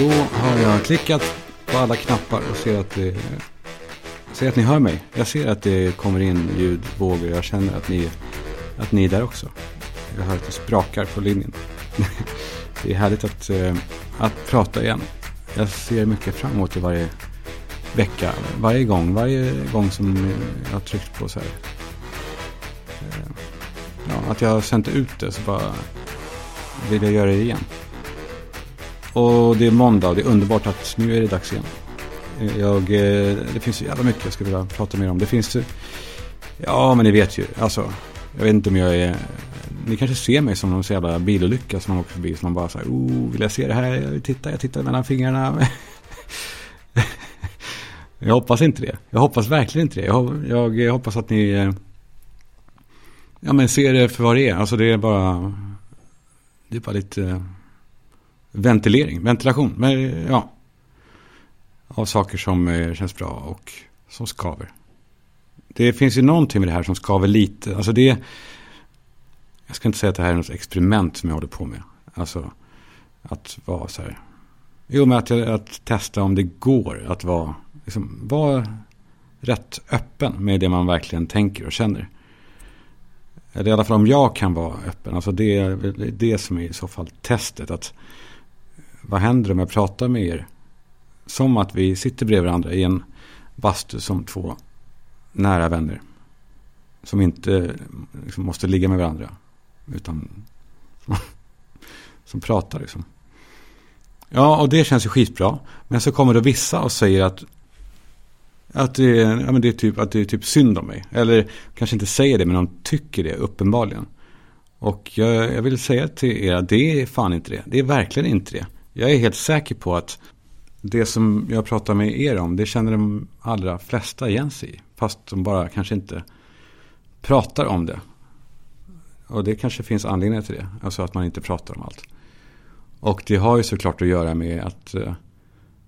Då har jag klickat på alla knappar och ser att, det, ser att ni hör mig. Jag ser att det kommer in ljudvågor. Jag känner att ni, att ni är där också. Jag hör att det sprakar på linjen. Det är härligt att, eh, att prata igen. Jag ser mycket fram emot det varje vecka. Varje gång. Varje gång som jag har tryckt på så här. Eh, ja, att jag har sänt ut det så bara vill jag göra det igen. Och det är måndag och det är underbart att nu är det dags igen. Eh, jag, eh, det finns så jävla mycket jag skulle vilja prata mer om. Det finns Ja, men ni vet ju. Alltså, jag vet inte om jag är... Ni kanske ser mig som någon så jävla bilolycka som man åker förbi. Som man bara säger, oh, vill jag se det här? Jag tittar, titta, jag tittar mellan fingrarna. jag hoppas inte det. Jag hoppas verkligen inte det. Jag, jag, jag hoppas att ni... Eh, ja, men ser det för vad det är. Alltså det är bara... Det är bara lite ventilering, ventilation. Men, ja, av saker som eh, känns bra och som skaver. Det finns ju någonting med det här som skaver lite. Alltså det, jag ska inte säga att det här är något experiment som jag håller på med. Alltså att vara så här. Jo, men att, att testa om det går att vara, liksom, vara rätt öppen med det man verkligen tänker och känner. Eller i alla fall om jag kan vara öppen. Alltså det är det som är i så fall testet. Att vad händer om jag pratar med er? Som att vi sitter bredvid varandra i en bastu som två nära vänner. Som inte liksom, måste ligga med varandra. Utan som, som pratar liksom. Ja, och det känns ju skitbra. Men så kommer då vissa och säger att att det, är, ja, men det är typ, att det är typ synd om mig. Eller kanske inte säger det, men de tycker det uppenbarligen. Och jag, jag vill säga till er att det är fan inte det. Det är verkligen inte det. Jag är helt säker på att det som jag pratar med er om, det känner de allra flesta igen sig i. Fast de bara kanske inte pratar om det. Och det kanske finns anledningar till det. Alltså att man inte pratar om allt. Och det har ju såklart att göra med att eh,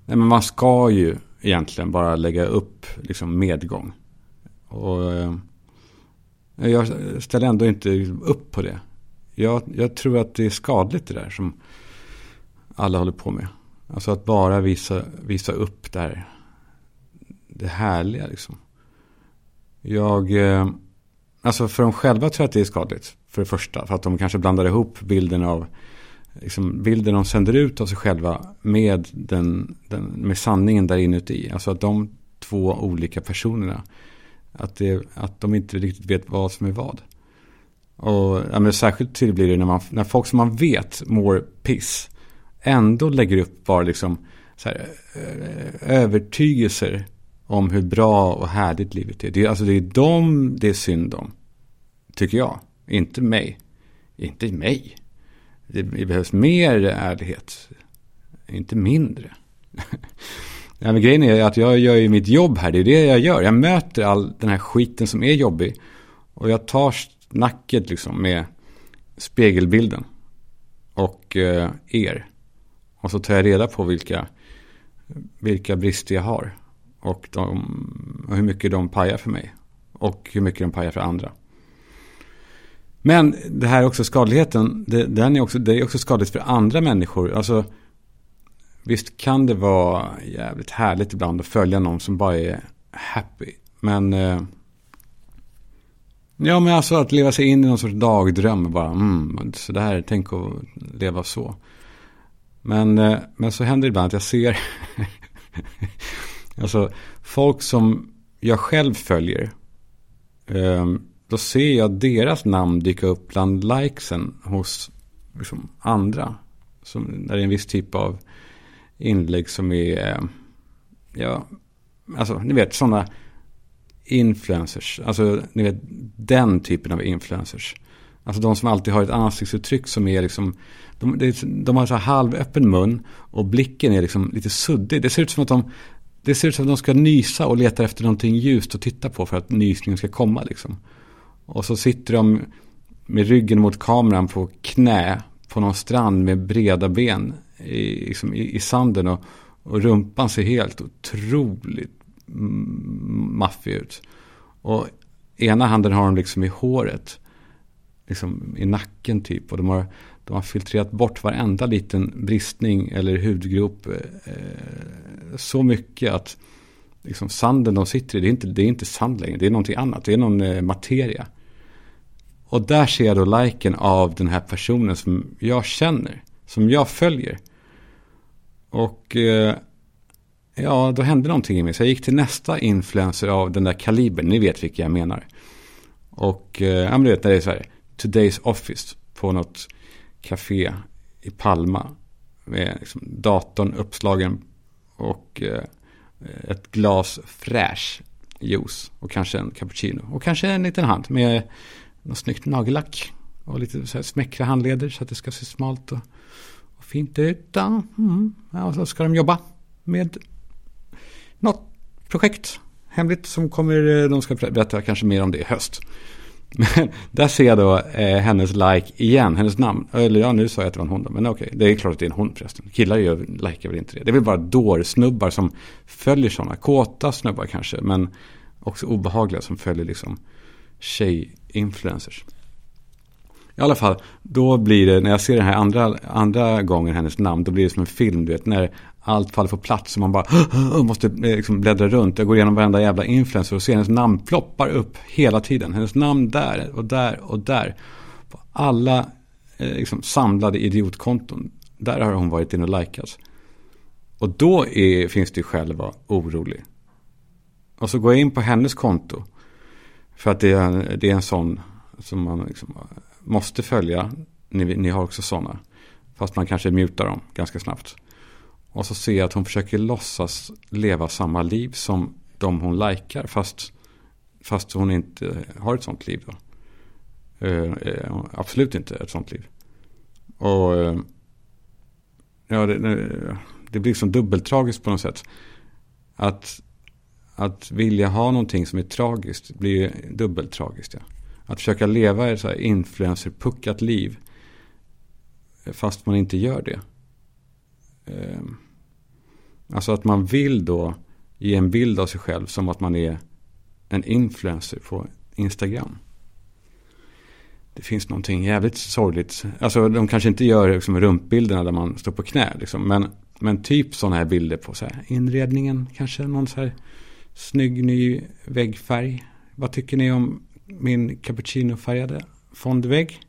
nej men man ska ju egentligen bara lägga upp liksom medgång. Och eh, jag ställer ändå inte upp på det. Jag, jag tror att det är skadligt det där som alla håller på med. Alltså att bara visa, visa upp det här. Det härliga liksom. Jag, eh, alltså för dem själva tror jag att det är skadligt. För det första, för att de kanske blandar ihop bilden av, liksom bilden de sänder ut av sig själva med, den, den, med sanningen där inuti. Alltså att de två olika personerna, att, det, att de inte riktigt vet vad som är vad. Och ja, men särskilt till blir det när, man, när folk som man vet mår piss ändå lägger upp bara liksom så här, eh, övertygelser om hur bra och härligt livet är. Det, alltså det är dem det är synd om. Tycker jag. Inte mig. Inte mig. Det, det behövs mer ärlighet. Inte mindre. ja, men grejen är att jag gör ju mitt jobb här. Det är det jag gör. Jag möter all den här skiten som är jobbig. Och jag tar snacket liksom med spegelbilden. Och eh, er. Och så tar jag reda på vilka, vilka brister jag har. Och, de, och hur mycket de pajar för mig. Och hur mycket de pajar för andra. Men det här är också skadligheten. Det, den är också, det är också skadligt för andra människor. Alltså, visst kan det vara jävligt härligt ibland att följa någon som bara är happy. Men... Eh, ja, men alltså att leva sig in i någon sorts dagdröm. Och bara, mm, så där, tänk att leva så. Men, eh, men så händer det ibland att jag ser alltså, folk som jag själv följer. Ehm, då ser jag deras namn dyka upp bland likesen hos liksom, andra. Som, när det är en viss typ av inlägg som är, ehm, ja, alltså ni vet sådana influencers. Alltså ni vet den typen av influencers. Alltså de som alltid har ett ansiktsuttryck som är liksom de, de har så här halvöppen mun och blicken är liksom lite suddig. Det ser ut som att de det ser ut som att de ska nysa och letar efter någonting ljust att titta på för att nysningen ska komma liksom. Och så sitter de med ryggen mot kameran på knä på någon strand med breda ben i, liksom i, i sanden och, och rumpan ser helt otroligt maffig ut. Och ena handen har de liksom i håret liksom, i nacken typ. Och de har, de har filtrerat bort varenda liten bristning eller hudgrop. Eh, eh, så mycket att liksom, sanden de sitter i, det är, inte, det är inte sand längre. Det är någonting annat. Det är någon eh, materia. Och där ser jag då liken av den här personen som jag känner. Som jag följer. Och eh, ja, då hände någonting i mig. Så jag gick till nästa influencer av den där kalibern. Ni vet vilka jag menar. Och eh, ja, men du vet när det är så här. Today's Office på något café i Palma. Med liksom datorn uppslagen och eh, ett glas fräsch juice. Och kanske en cappuccino. Och kanske en liten hand med något snyggt nagellack. Och lite så här smäckra handleder så att det ska se smalt och, och fint ut. Mm. ja, och så ska de jobba med något projekt hemligt som kommer, eh, de ska berätta kanske mer om det i höst. Men där ser jag då eh, hennes like igen, hennes namn. Eller ja, nu sa jag att det var en hon då, men okej, det är klart att det är en hon förresten. Killar gör, likar väl inte det. Det är väl bara dårsnubbar som följer sådana, kåta snubbar kanske, men också obehagliga som följer liksom tjej-influencers. I alla fall, då blir det, när jag ser den här andra, andra gången hennes namn, då blir det som en film, du vet, när allt faller på plats och man bara måste eh, liksom bläddra runt. Jag går igenom varenda jävla influencer och ser hennes namn ploppar upp hela tiden. Hennes namn där och där och där. På alla eh, liksom, samlade idiotkonton. Där har hon varit inne och likats. Och då är, finns det ju skäl att vara orolig. Och så går jag in på hennes konto. För att det är, det är en sån som man liksom måste följa. Ni, ni har också sådana. Fast man kanske mutar dem ganska snabbt. Och så ser jag att hon försöker låtsas leva samma liv som de hon likar. Fast, fast hon inte har ett sånt liv då. Uh, uh, absolut inte ett sånt liv. Och uh, ja, det, det blir liksom dubbeltragiskt på något sätt. Att, att vilja ha någonting som är tragiskt blir dubbeltragiskt. Ja. Att försöka leva ett så här influencerpuckat liv. Fast man inte gör det. Ehm, alltså att man vill då ge en bild av sig själv som att man är en influencer på Instagram. Det finns någonting jävligt sorgligt. Alltså de kanske inte gör liksom, rumpbilderna där man står på knä. Liksom, men, men typ sådana här bilder på så här, inredningen. Kanske någon så här snygg ny väggfärg. Vad tycker ni om min cappuccinofärgade fondvägg?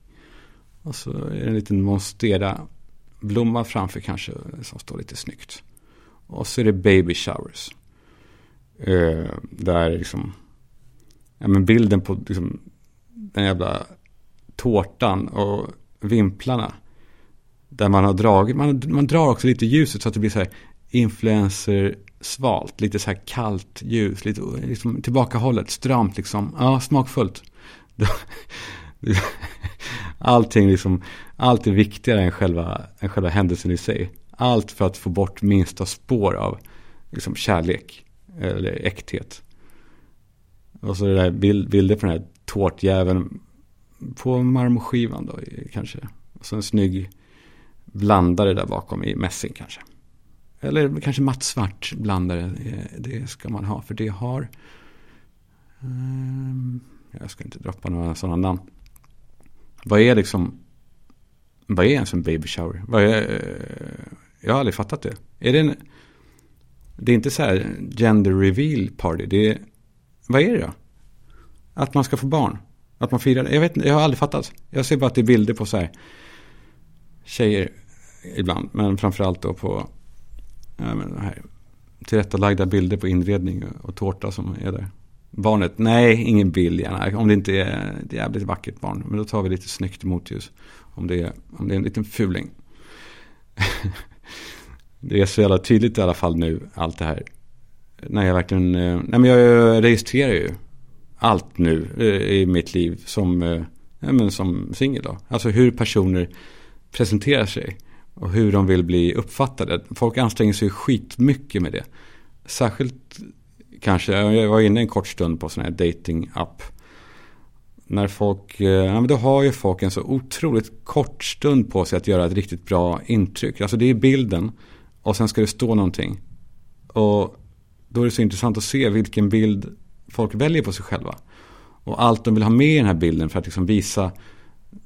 Och så är det en liten monstera blomma framför kanske som står lite snyggt. Och så är det baby showers. Eh, där liksom, ja men bilden på liksom, den jävla tårtan och vimplarna. Där man har dragit, man, man drar också lite ljuset så att det blir så här influencer svalt, lite så här kallt ljus, lite liksom tillbakahållet, stramt liksom, ja smakfullt. Allting liksom, allt är viktigare än själva, än själva händelsen i sig. Allt för att få bort minsta spår av liksom, kärlek eller äkthet. Och så det där bild, bilder på den här tårtjäveln på marmorskivan då kanske. Och så en snygg blandare där bakom i mässing kanske. Eller kanske mattsvart blandare. Eh, det ska man ha för det har. Ehm, jag ska inte droppa några sådana namn. Vad är liksom, vad är ens en baby shower? Vad är, eh, jag har aldrig fattat det. Är det en, det är inte så här gender reveal party. Det är, vad är det då? Att man ska få barn. Att man firar. Jag vet jag har aldrig fattat. Jag ser bara att det är bilder på så här tjejer ibland. Men framförallt då på ja, men här, tillrättalagda bilder på inredning och tårta som är där. Barnet, nej, ingen bild gärna. Om det inte är ett jävligt vackert barn. Men då tar vi lite snyggt motljus. Om det är, om det är en liten fuling. det är så jävla tydligt i alla fall nu, allt det här. När jag verkligen, eh, nej men jag registrerar ju allt nu eh, i mitt liv som, eh, ja, men som singel då. Alltså hur personer presenterar sig. Och hur de vill bli uppfattade. Folk anstränger sig skitmycket med det. Särskilt kanske, jag var inne en kort stund på sån här dating-app. När folk, ja men då har ju folk en så otroligt kort stund på sig att göra ett riktigt bra intryck. Alltså det är bilden och sen ska det stå någonting. Och då är det så intressant att se vilken bild folk väljer på sig själva. Och allt de vill ha med i den här bilden för att liksom visa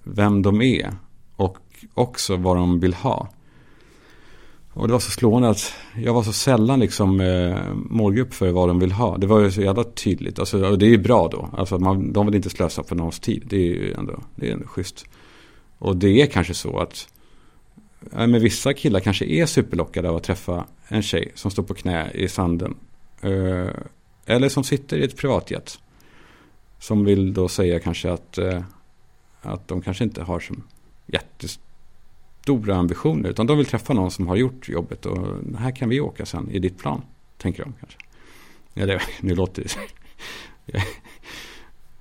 vem de är och också vad de vill ha. Och det var så slående att jag var så sällan liksom eh, målgrupp för vad de vill ha. Det var ju så jävla tydligt. Alltså, och det är ju bra då. Alltså, man, de vill inte slösa på någons tid. Det är ju ändå, det är ändå schysst. Och det är kanske så att men vissa killar kanske är superlockade av att träffa en tjej som står på knä i sanden. Eh, eller som sitter i ett privatjet. Som vill då säga kanske att, eh, att de kanske inte har så jättestora ambitioner. Utan de vill träffa någon som har gjort jobbet. Och här kan vi åka sen i ditt plan. Tänker de kanske. Ja, det, nu låter det...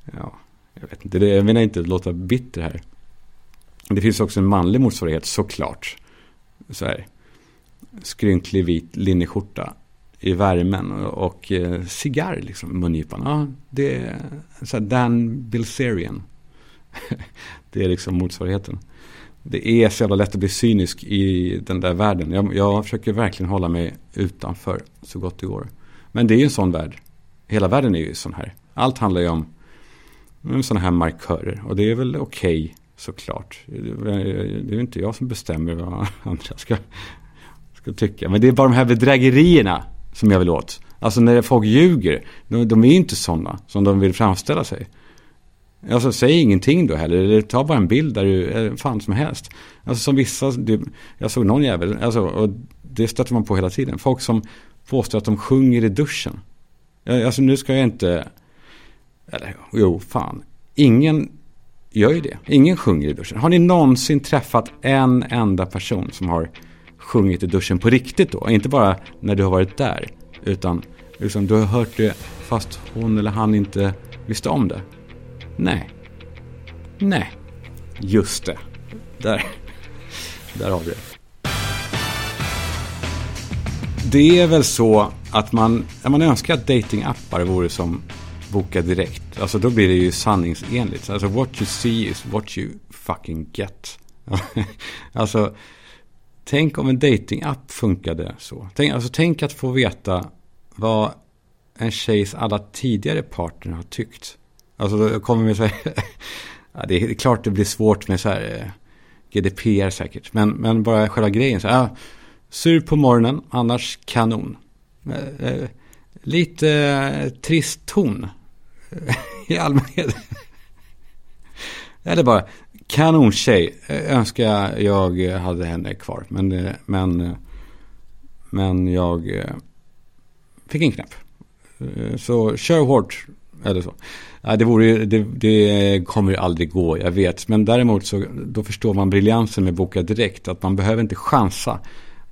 ja, jag vet inte. Det, jag menar inte att låta bitter här. Det finns också en manlig motsvarighet såklart. Så här, skrynklig vit linneskjorta i värmen och, och eh, cigarr liksom i mungipan. Ja, det är så här Dan Bilzerian. det är liksom motsvarigheten. Det är så jävla lätt att bli cynisk i den där världen. Jag, jag försöker verkligen hålla mig utanför så gott det går. Men det är ju en sån värld. Hela världen är ju sån här. Allt handlar ju om, om sådana här markörer. Och det är väl okej okay, såklart. Det är ju inte jag som bestämmer vad andra ska, ska tycka. Men det är bara de här bedrägerierna som jag vill åt. Alltså när folk ljuger, de, de är ju inte sådana som de vill framställa sig. Alltså säg ingenting då heller, eller ta bara en bild där du är fan som helst. Alltså som vissa, det, jag såg någon jävel, alltså, och det stöter man på hela tiden. Folk som påstår att de sjunger i duschen. Alltså nu ska jag inte, eller jo fan, ingen gör ju det. Ingen sjunger i duschen. Har ni någonsin träffat en enda person som har sjungit i duschen på riktigt då? Inte bara när du har varit där, utan liksom, du har hört det fast hon eller han inte visste om det. Nej. Nej. Just det. Där. Där har vi det. Det är väl så att man, man önskar att datingappar vore som Boka Direkt. Alltså då blir det ju sanningsenligt. Alltså what you see is what you fucking get. alltså tänk om en datingapp funkade så. Tänk, alltså tänk att få veta vad en tjejs alla tidigare partner har tyckt. Alltså då kommer vi säga, ja, det är klart det blir svårt med så här eh, GDPR säkert. Men, men bara själva grejen. Så, ja, sur på morgonen, annars kanon. Eh, eh, lite eh, trist ton i allmänhet. Eller bara kanontjej. Eh, önskar jag hade henne kvar. Men, eh, men, eh, men jag fick en knäpp. Så kör hårt. Eller så. det, vore, det, det kommer aldrig gå, jag vet. Men däremot så då förstår man briljansen med Boka Direkt. Att man behöver inte chansa.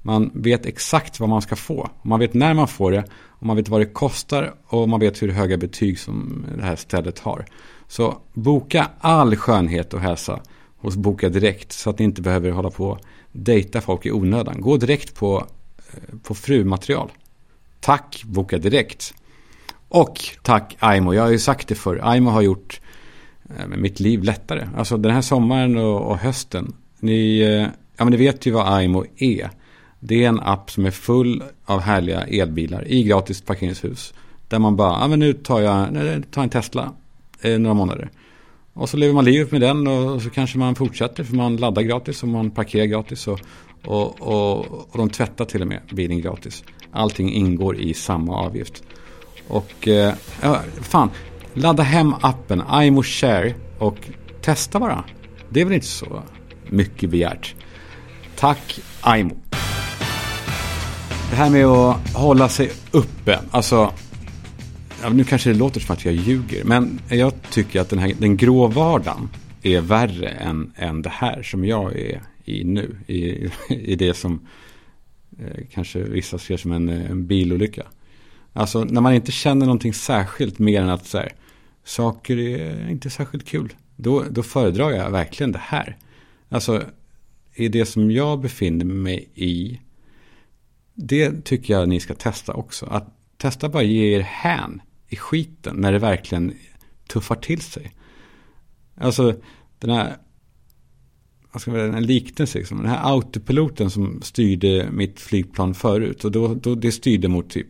Man vet exakt vad man ska få. Man vet när man får det. Och man vet vad det kostar. Och man vet hur höga betyg som det här stället har. Så boka all skönhet och hälsa hos Boka Direkt. Så att ni inte behöver hålla på och dejta folk i onödan. Gå direkt på, eh, på frumaterial. Tack Boka Direkt. Och tack Aimo. Jag har ju sagt det förr. Aimo har gjort eh, mitt liv lättare. Alltså den här sommaren och, och hösten. Ni, eh, ja, men ni vet ju vad Aimo är. Det är en app som är full av härliga elbilar i gratis parkeringshus. Där man bara, ja men nu tar jag tar en Tesla eh, några månader. Och så lever man livet med den och så kanske man fortsätter för man laddar gratis och man parkerar gratis. Och, och, och, och de tvättar till och med bilen gratis. Allting ingår i samma avgift. Och eh, fan, ladda hem appen iMo Share och testa bara. Det är väl inte så mycket begärt. Tack iMo. Det här med att hålla sig uppe. Alltså, ja, nu kanske det låter som att jag ljuger. Men jag tycker att den, här, den grå vardagen är värre än, än det här som jag är i nu. I, i det som eh, kanske vissa ser som en, en bilolycka. Alltså när man inte känner någonting särskilt mer än att så här, saker är inte särskilt kul. Då, då föredrar jag verkligen det här. Alltså i det som jag befinner mig i det tycker jag ni ska testa också. Att testa bara ge er hän i skiten när det verkligen tuffar till sig. Alltså den här, vad ska man säga, en liknelse liksom. Den här autopiloten som styrde mitt flygplan förut. Och då, då det styrde mot typ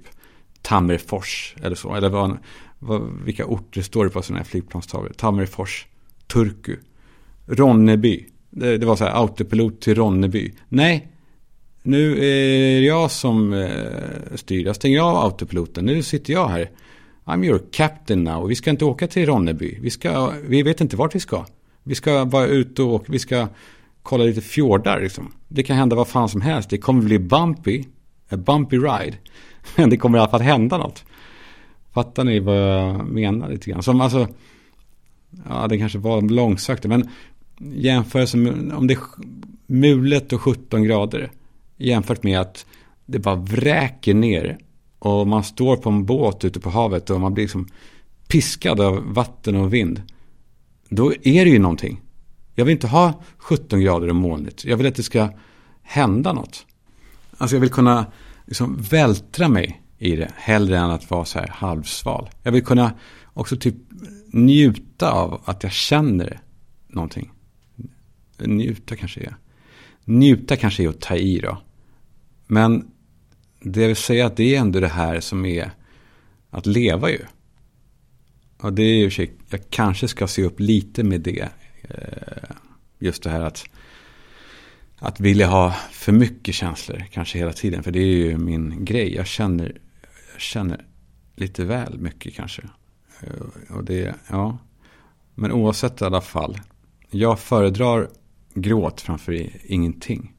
Tammerfors eller så. Eller vad, vad, vilka orter står det på sådana här flygplanstavlor? Tammerfors, Turku. Ronneby. Det, det var så här autopilot till Ronneby. Nej, nu är det jag som eh, styr. Jag stänger av autopiloten. Nu sitter jag här. I'm your captain now. Vi ska inte åka till Ronneby. Vi, ska, vi vet inte vart vi ska. Vi ska bara ut och åka. Vi ska kolla lite fjordar liksom. Det kan hända vad fan som helst. Det kommer bli bumpy. A bumpy ride. Men det kommer i alla fall hända något. Fattar ni vad jag menar lite grann? Som alltså, ja det kanske var långsökt. Men jämförelse med om det är mulet och 17 grader. Jämfört med att det bara vräker ner. Och man står på en båt ute på havet och man blir liksom piskad av vatten och vind. Då är det ju någonting. Jag vill inte ha 17 grader och molnigt. Jag vill att det ska hända något. Alltså jag vill kunna liksom vältra mig i det. Hellre än att vara så här halvsval. Jag vill kunna också typ njuta av att jag känner någonting. Njuta kanske är. Njuta kanske är att ta i då. Men det jag vill säga att det är ändå det här som är att leva ju. Och det är ju jag kanske ska se upp lite med det. Eh, just det här att, att vilja ha för mycket känslor kanske hela tiden. För det är ju min grej. Jag känner, jag känner lite väl mycket kanske. Eh, och det, ja. Men oavsett i alla fall. Jag föredrar gråt framför ingenting.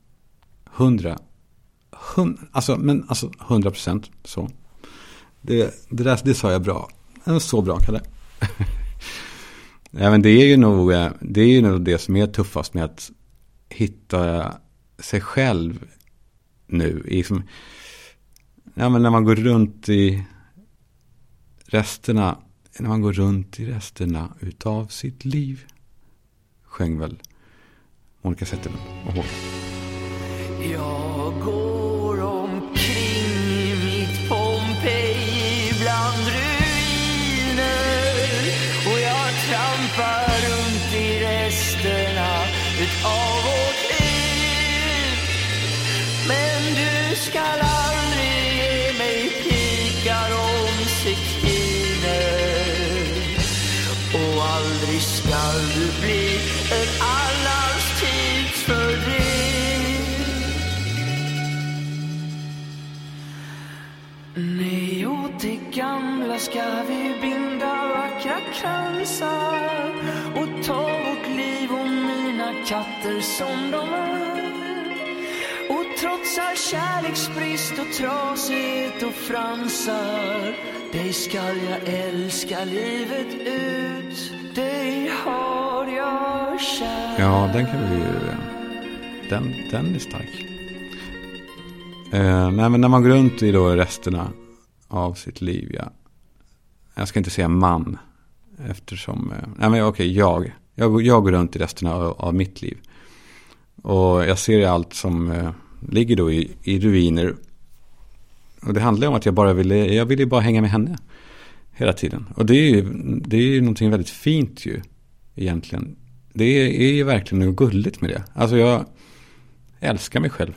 Hundra Hund, alltså, men alltså 100 procent så. Det, det, där, det sa jag bra. Så bra, Kalle. ja, men det är ju nog det, är ju nog det som är tuffast med att hitta sig själv nu. I som, ja, men när man går runt i resterna, när man går runt i resterna utav sitt liv. Sjöng väl Monica Zetterlund och Håkan. Jag går omkring i mitt Pompeji bland ruiner och jag trampar runt i resterna utav vårt liv. Men du skall aldrig ge mig pikar om sekiner och aldrig skall du bli en annan katter som de är trots all kärleksbrist och trasighet och fransar Dig skall jag älska livet ut Dig har jag kär Ja, den kan vi ju... Den, den är stark. Eh, nej, men när man går runt i då resterna av sitt liv, ja. Jag ska inte säga man. Eftersom, eh, nej men okej, okay, jag. jag. Jag går runt i resterna av, av mitt liv. Och jag ser allt som eh, ligger då i, i ruiner. Och det handlar om att jag bara ville, jag ville bara hänga med henne hela tiden. Och det är ju, det är ju någonting väldigt fint ju egentligen. Det är, ju verkligen något gulligt med det. Alltså jag älskar mig själv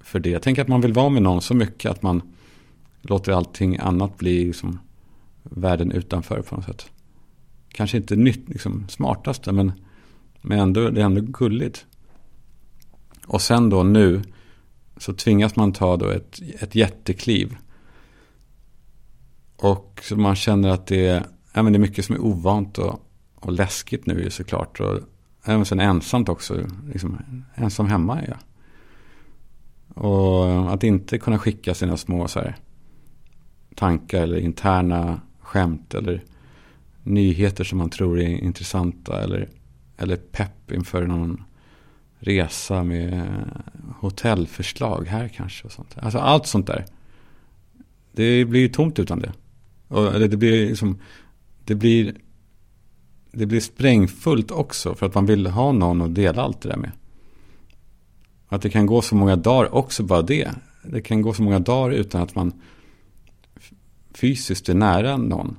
för det. Jag tänker att man vill vara med någon så mycket att man låter allting annat bli liksom världen utanför på något sätt. Kanske inte nytt, liksom, smartaste men, men ändå, det är ändå gulligt. Och sen då nu så tvingas man ta då ett, ett jättekliv. Och man känner att det är, ja, men det är mycket som är ovant och, och läskigt nu såklart. Och även sen ensamt också. Liksom, ensam hemma är jag. Och att inte kunna skicka sina små så här, tankar eller interna skämt eller nyheter som man tror är intressanta eller, eller pepp inför någon resa med hotellförslag här kanske. Och sånt. Alltså allt sånt där. Det blir ju tomt utan det. Och det blir liksom, det blir, det blir sprängfullt också för att man vill ha någon att dela allt det där med. Att det kan gå så många dagar också bara det. Det kan gå så många dagar utan att man fysiskt är nära någon.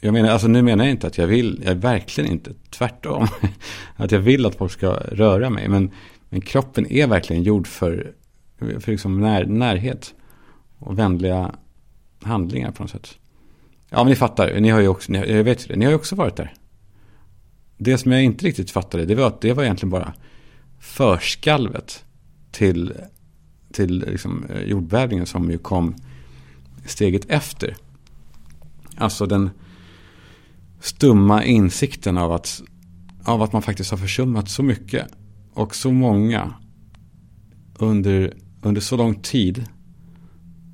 Jag menar, alltså nu menar jag inte att jag vill, jag är verkligen inte, tvärtom. Att jag vill att folk ska röra mig. Men, men kroppen är verkligen gjord för, för liksom när, närhet. Och vänliga handlingar på något sätt. Ja, men ni fattar, ni har ju också, ni, jag vet det, ni har ju också varit där. det som jag inte riktigt fattade, det var att det var egentligen bara förskalvet till, till liksom eh, jordbävningen som ju kom steget efter. Alltså den stumma insikten av att, av att man faktiskt har försummat så mycket och så många under, under så lång tid.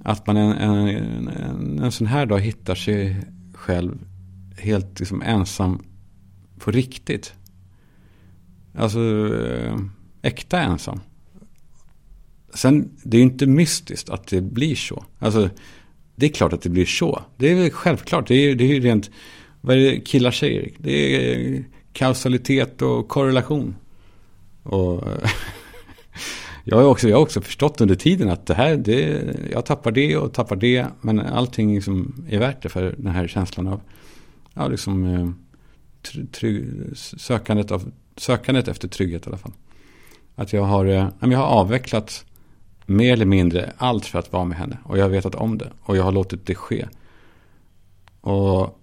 Att man en, en, en, en sån här dag hittar sig själv helt liksom ensam på riktigt. Alltså eh, äkta ensam. Sen, det är ju inte mystiskt att det blir så. Alltså, det är klart att det blir så. Det är väl självklart. Det är, det är ju rent, vad är det killar säger? Det är eh, kausalitet och korrelation. Och eh, jag har också, jag har också förstått under tiden att det här, det, jag tappar det och tappar det. Men allting liksom är värt det för den här känslan av, ja liksom, eh, trygg, sökandet, av, sökandet efter trygghet i alla fall. Att jag har, jag har avvecklat mer eller mindre allt för att vara med henne. Och jag har vetat om det. Och jag har låtit det ske. Och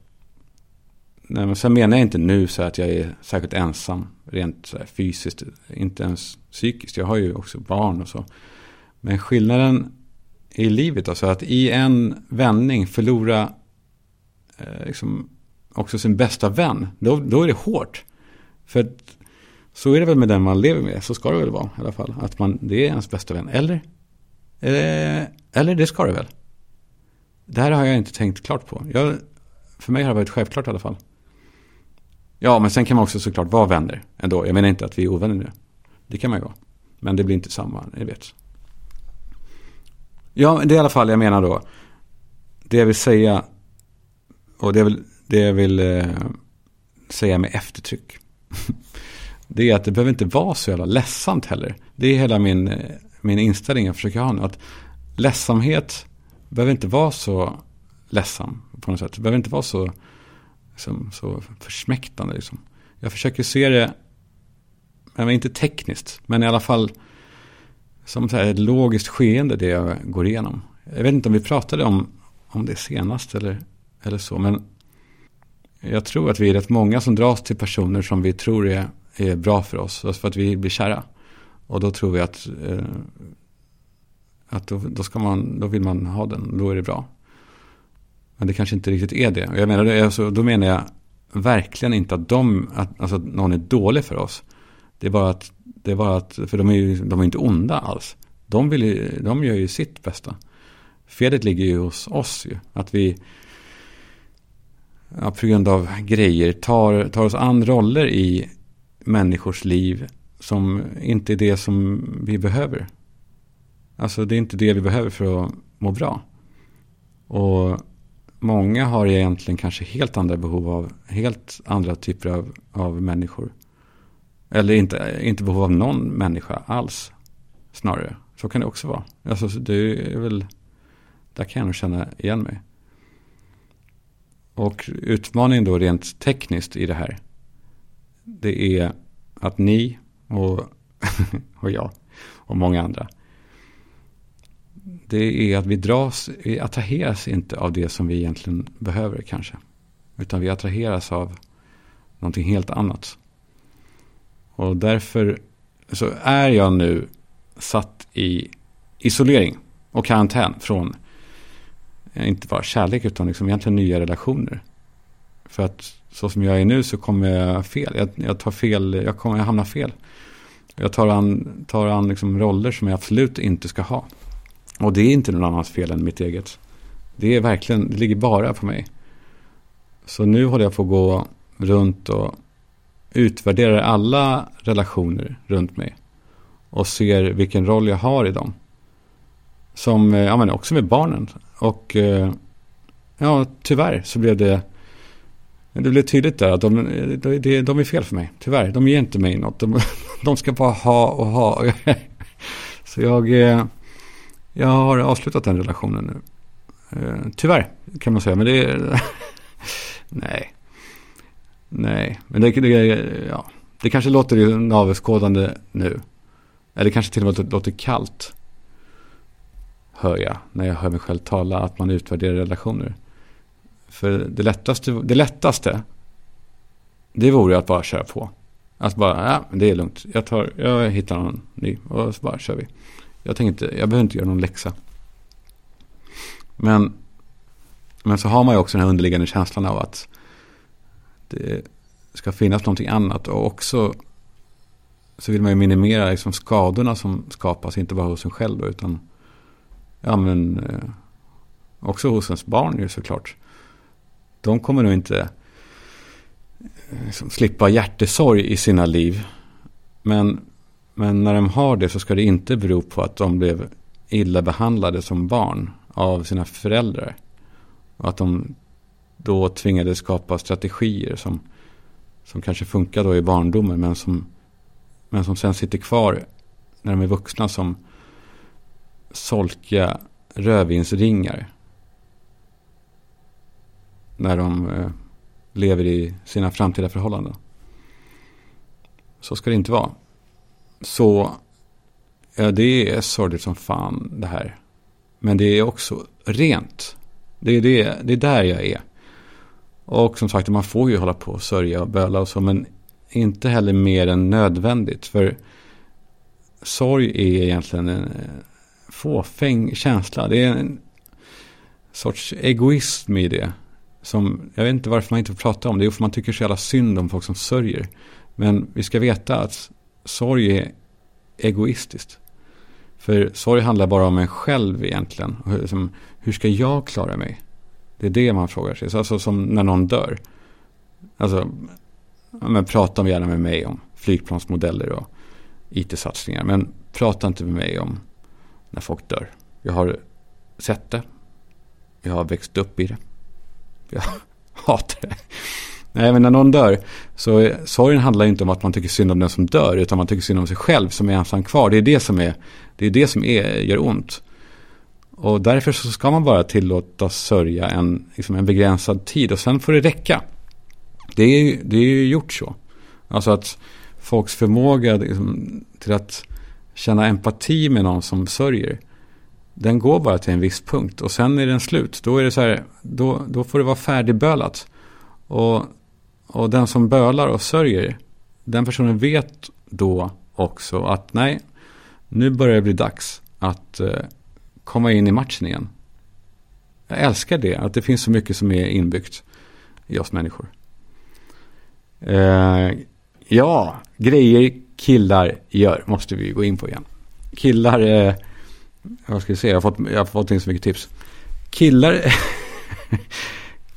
nej, men sen menar jag inte nu så att jag är särskilt ensam. Rent så fysiskt. Inte ens psykiskt. Jag har ju också barn och så. Men skillnaden i livet, alltså att i en vändning förlora eh, liksom också sin bästa vän. Då, då är det hårt. För att så är det väl med den man lever med. Så ska det väl vara i alla fall. Att man, det är ens bästa vän. Eller? Eh, eller det ska det väl. Det här har jag inte tänkt klart på. Jag, för mig har det varit självklart i alla fall. Ja, men sen kan man också såklart vara vänner ändå. Jag menar inte att vi är ovänner nu. Det kan man ju vara. Men det blir inte samma, ni vet. Ja, det är i alla fall jag menar då. Det jag vill säga. Och det jag vill, det jag vill eh, säga med eftertryck. det är att det behöver inte vara så jävla ledsamt heller. Det är hela min, eh, min inställning jag försöker ha nu. Att ledsamhet behöver inte vara så ledsam på något sätt. Det behöver inte vara så, liksom, så försmäktande. Liksom. Jag försöker se det, men inte tekniskt, men i alla fall som så här ett logiskt skeende det jag går igenom. Jag vet inte om vi pratade om, om det senast eller, eller så, men jag tror att vi är rätt många som dras till personer som vi tror är är bra för oss. Alltså för att vi blir kära. Och då tror vi att, eh, att då, då, ska man, då vill man ha den. Då är det bra. Men det kanske inte riktigt är det. Jag menar, alltså, då menar jag verkligen inte att, de, att, alltså, att någon är dålig för oss. Det är bara att, det är bara att för de är ju de är inte onda alls. De, vill de gör ju sitt bästa. Felet ligger ju hos oss ju. Att vi ja, på grund av grejer tar, tar oss an roller i människors liv som inte är det som vi behöver. Alltså det är inte det vi behöver för att må bra. Och många har egentligen kanske helt andra behov av helt andra typer av, av människor. Eller inte, inte behov av någon människa alls. Snarare. Så kan det också vara. Alltså det är väl, där kan jag nog känna igen mig. Och utmaningen då rent tekniskt i det här det är att ni och, och jag och många andra. Det är att vi dras, vi attraheras inte av det som vi egentligen behöver kanske. Utan vi attraheras av någonting helt annat. Och därför så är jag nu satt i isolering och karantän från eh, inte bara kärlek utan liksom egentligen nya relationer. För att så som jag är nu så kommer jag fel. Jag, jag tar fel, jag kommer jag hamnar fel. Jag tar an, tar an liksom roller som jag absolut inte ska ha. Och det är inte någon annans fel än mitt eget. Det är verkligen, det ligger bara på mig. Så nu håller jag på att gå runt och utvärderar alla relationer runt mig. Och ser vilken roll jag har i dem. Som, eh, ja men också med barnen. Och eh, ja, tyvärr så blev det det blev tydligt där att de, de, de är fel för mig. Tyvärr, de ger inte mig något. De, de ska bara ha och ha. Så jag, eh, jag har avslutat den relationen nu. Eh, tyvärr kan man säga. Men det är... Nej. Nej. Men det, det, ja. det kanske låter navelskådande nu. Eller kanske till och med låter kallt. Hör jag när jag hör mig själv tala att man utvärderar relationer. För det lättaste, det lättaste det vore att bara köra på. Att bara, ja, det är lugnt. Jag, tar, jag hittar någon ny och så bara kör vi. Jag, tänkte, jag behöver inte göra någon läxa. Men, men så har man ju också den här underliggande känslan av att det ska finnas någonting annat. Och också så vill man ju minimera liksom skadorna som skapas, inte bara hos en själv då, utan ja, men, eh, också hos ens barn ju såklart. De kommer nog inte eh, liksom, slippa hjärtesorg i sina liv. Men, men när de har det så ska det inte bero på att de blev illa behandlade som barn av sina föräldrar. Och att de då tvingades skapa strategier som, som kanske funkar då i barndomen men som, men som sen sitter kvar när de är vuxna som solkiga rödvinsringar. När de eh, lever i sina framtida förhållanden. Så ska det inte vara. Så ja, det är sorgligt som fan det här. Men det är också rent. Det är, det, det är där jag är. Och som sagt, man får ju hålla på och sörja och böla och så. Men inte heller mer än nödvändigt. För sorg är egentligen en eh, fåfäng känsla. Det är en sorts egoism i det. Som, jag vet inte varför man inte får prata om det. är för man tycker så jävla synd om folk som sörjer. Men vi ska veta att sorg är egoistiskt. För sorg handlar bara om en själv egentligen. Hur, hur ska jag klara mig? Det är det man frågar sig. Alltså som när någon dör. Alltså, men prata gärna med mig om flygplansmodeller och it-satsningar. Men prata inte med mig om när folk dör. Jag har sett det. Jag har växt upp i det. Jag hatar det. Nej, men när någon dör så sorgen handlar inte om att man tycker synd om den som dör utan man tycker synd om sig själv som är ensam kvar. Det är det som, är, det är det som är, gör ont. Och därför så ska man bara tillåta sörja en, liksom en begränsad tid och sen får det räcka. Det är, det är ju gjort så. Alltså att folks förmåga liksom, till att känna empati med någon som sörjer. Den går bara till en viss punkt och sen är den slut. Då är det så här, då, då får det vara färdigbölat. Och, och den som bölar och sörjer, den personen vet då också att nej, nu börjar det bli dags att eh, komma in i matchen igen. Jag älskar det, att det finns så mycket som är inbyggt i oss människor. Eh, ja, grejer killar gör måste vi gå in på igen. Killar, eh, vad ska jag säga, jag har fått, jag har fått in så mycket tips. Killar,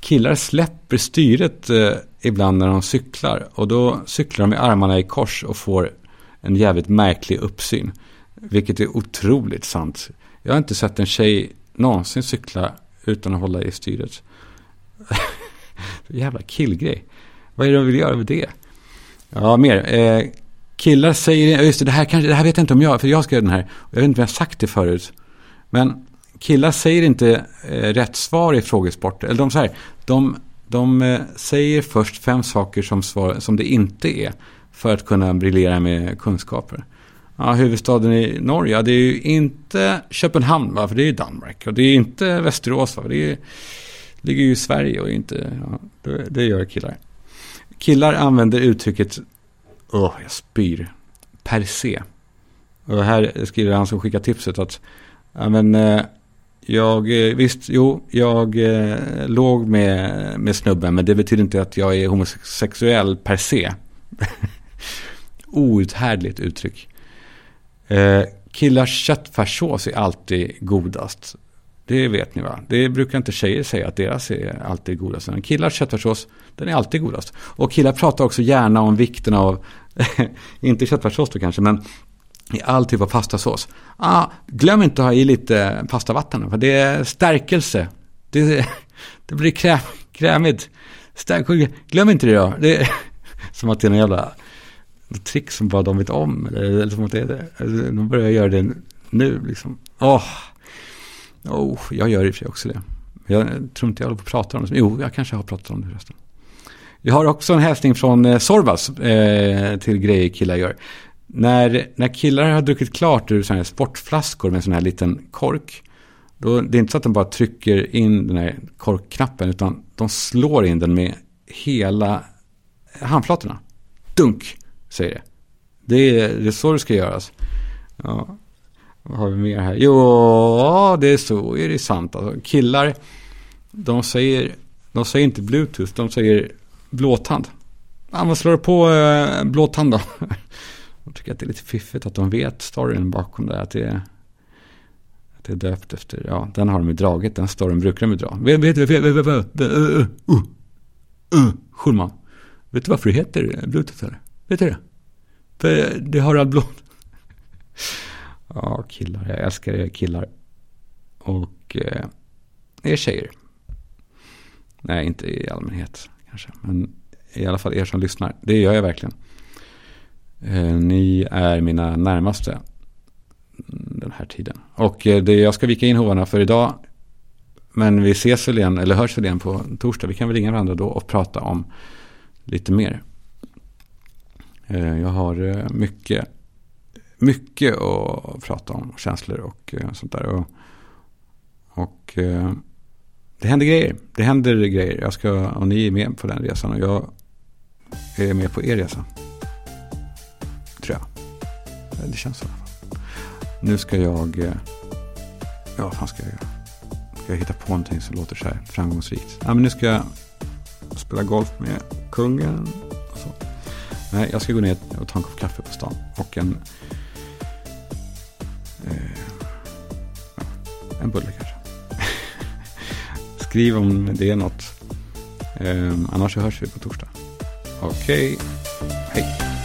killar släpper styret eh, ibland när de cyklar. Och då cyklar de med armarna i kors och får en jävligt märklig uppsyn. Vilket är otroligt sant. Jag har inte sett en tjej någonsin cykla utan att hålla i styret. Jävla killgrej. Vad är det de vill göra med det? Ja, mer. Eh, killar säger, just det, det här, kanske, det här vet jag inte om jag, för jag skrev den här. Jag vet inte om jag har sagt det förut. Men killar säger inte eh, rätt svar i frågesport. Eller de, så här, de, de eh, säger först fem saker som, svar, som det inte är. För att kunna briljera med kunskaper. Ja, huvudstaden i Norge, det är ju inte Köpenhamn, va? för det är ju Danmark. Och det är inte Västerås, va? för det är, ligger ju i Sverige och inte, ja, det, det gör killar. Killar använder uttrycket, åh, oh, jag spyr, per se. Och här skriver han som skickar tipset att, ja men, eh, jag, eh, visst, jo, jag eh, låg med, med snubben, men det betyder inte att jag är homosexuell per se. Outhärdligt uttryck. Eh, killars köttfärssås är alltid godast. Det vet ni va? Det brukar inte tjejer säga att deras är alltid godast. Men killars köttfärssås, den är alltid godast. Och killar pratar också gärna om vikten av, inte köttfärssås då kanske, men i all typ av pastasås. Ah, glöm inte att ha i lite pastavatten, för det är stärkelse. Det, det blir kräm, krämigt. Stärk, glöm inte det då. Det är som att det är någon jävla trick som bara de vet om. Eller, eller som att det är. De alltså, börjar göra det nu liksom. Åh, oh. oh, jag gör i och för sig också det. Jag tror inte jag håller på att prata om det. Jo, jag kanske har pratat om det förresten. Jag har också en hälsning från eh, Sorbas eh, till grejer killar gör. När, när killar har druckit klart ur sådana här sportflaskor med en sån här liten kork. Då, det är inte så att de bara trycker in den här korkknappen utan de slår in den med hela handflatorna. Dunk, säger det. Det är, det är så det ska göras. Ja, vad har vi mer här? Jo, det är så är det sant. Alltså, killar, de säger, de säger inte bluetooth, de säger blåtand. Ja, vad slår på eh, blåtand då. Jag tycker att det är lite fiffigt att de vet storyn bakom det. Att det är, att det är döpt efter, ja, den har de ju dragit, den storyn brukar de ju dra. Vet du, uh, uh, uh, Schulman. Vet du varför det heter Bluetooth eller? Vet du det? För det har all blod. Ja, killar. Jag älskar er killar. Och eh, er tjejer. Nej, inte i allmänhet kanske. Men i alla fall er som lyssnar. Det gör jag verkligen. Eh, ni är mina närmaste den här tiden. Och eh, det, jag ska vika in hovarna för idag. Men vi ses väl igen, eller hörs väl igen på torsdag. Vi kan väl ringa varandra då och prata om lite mer. Eh, jag har mycket, mycket att prata om. Känslor och sånt där. Och, och det händer grejer. Det händer grejer. Jag ska, och ni är med på den resan. Och jag är med på er resa. Eh, det känns så. Nu ska jag... Eh, ja, vad fan ska jag göra? Ska jag hitta på någonting som låter så här framgångsrikt? Ja, men nu ska jag spela golf med kungen. Och så. Nej, jag ska gå ner och ta en kopp kaffe på stan. Och en... Eh, en bulle kanske. Skriv om det är något. Eh, annars hörs vi på torsdag. Okej, okay. hej.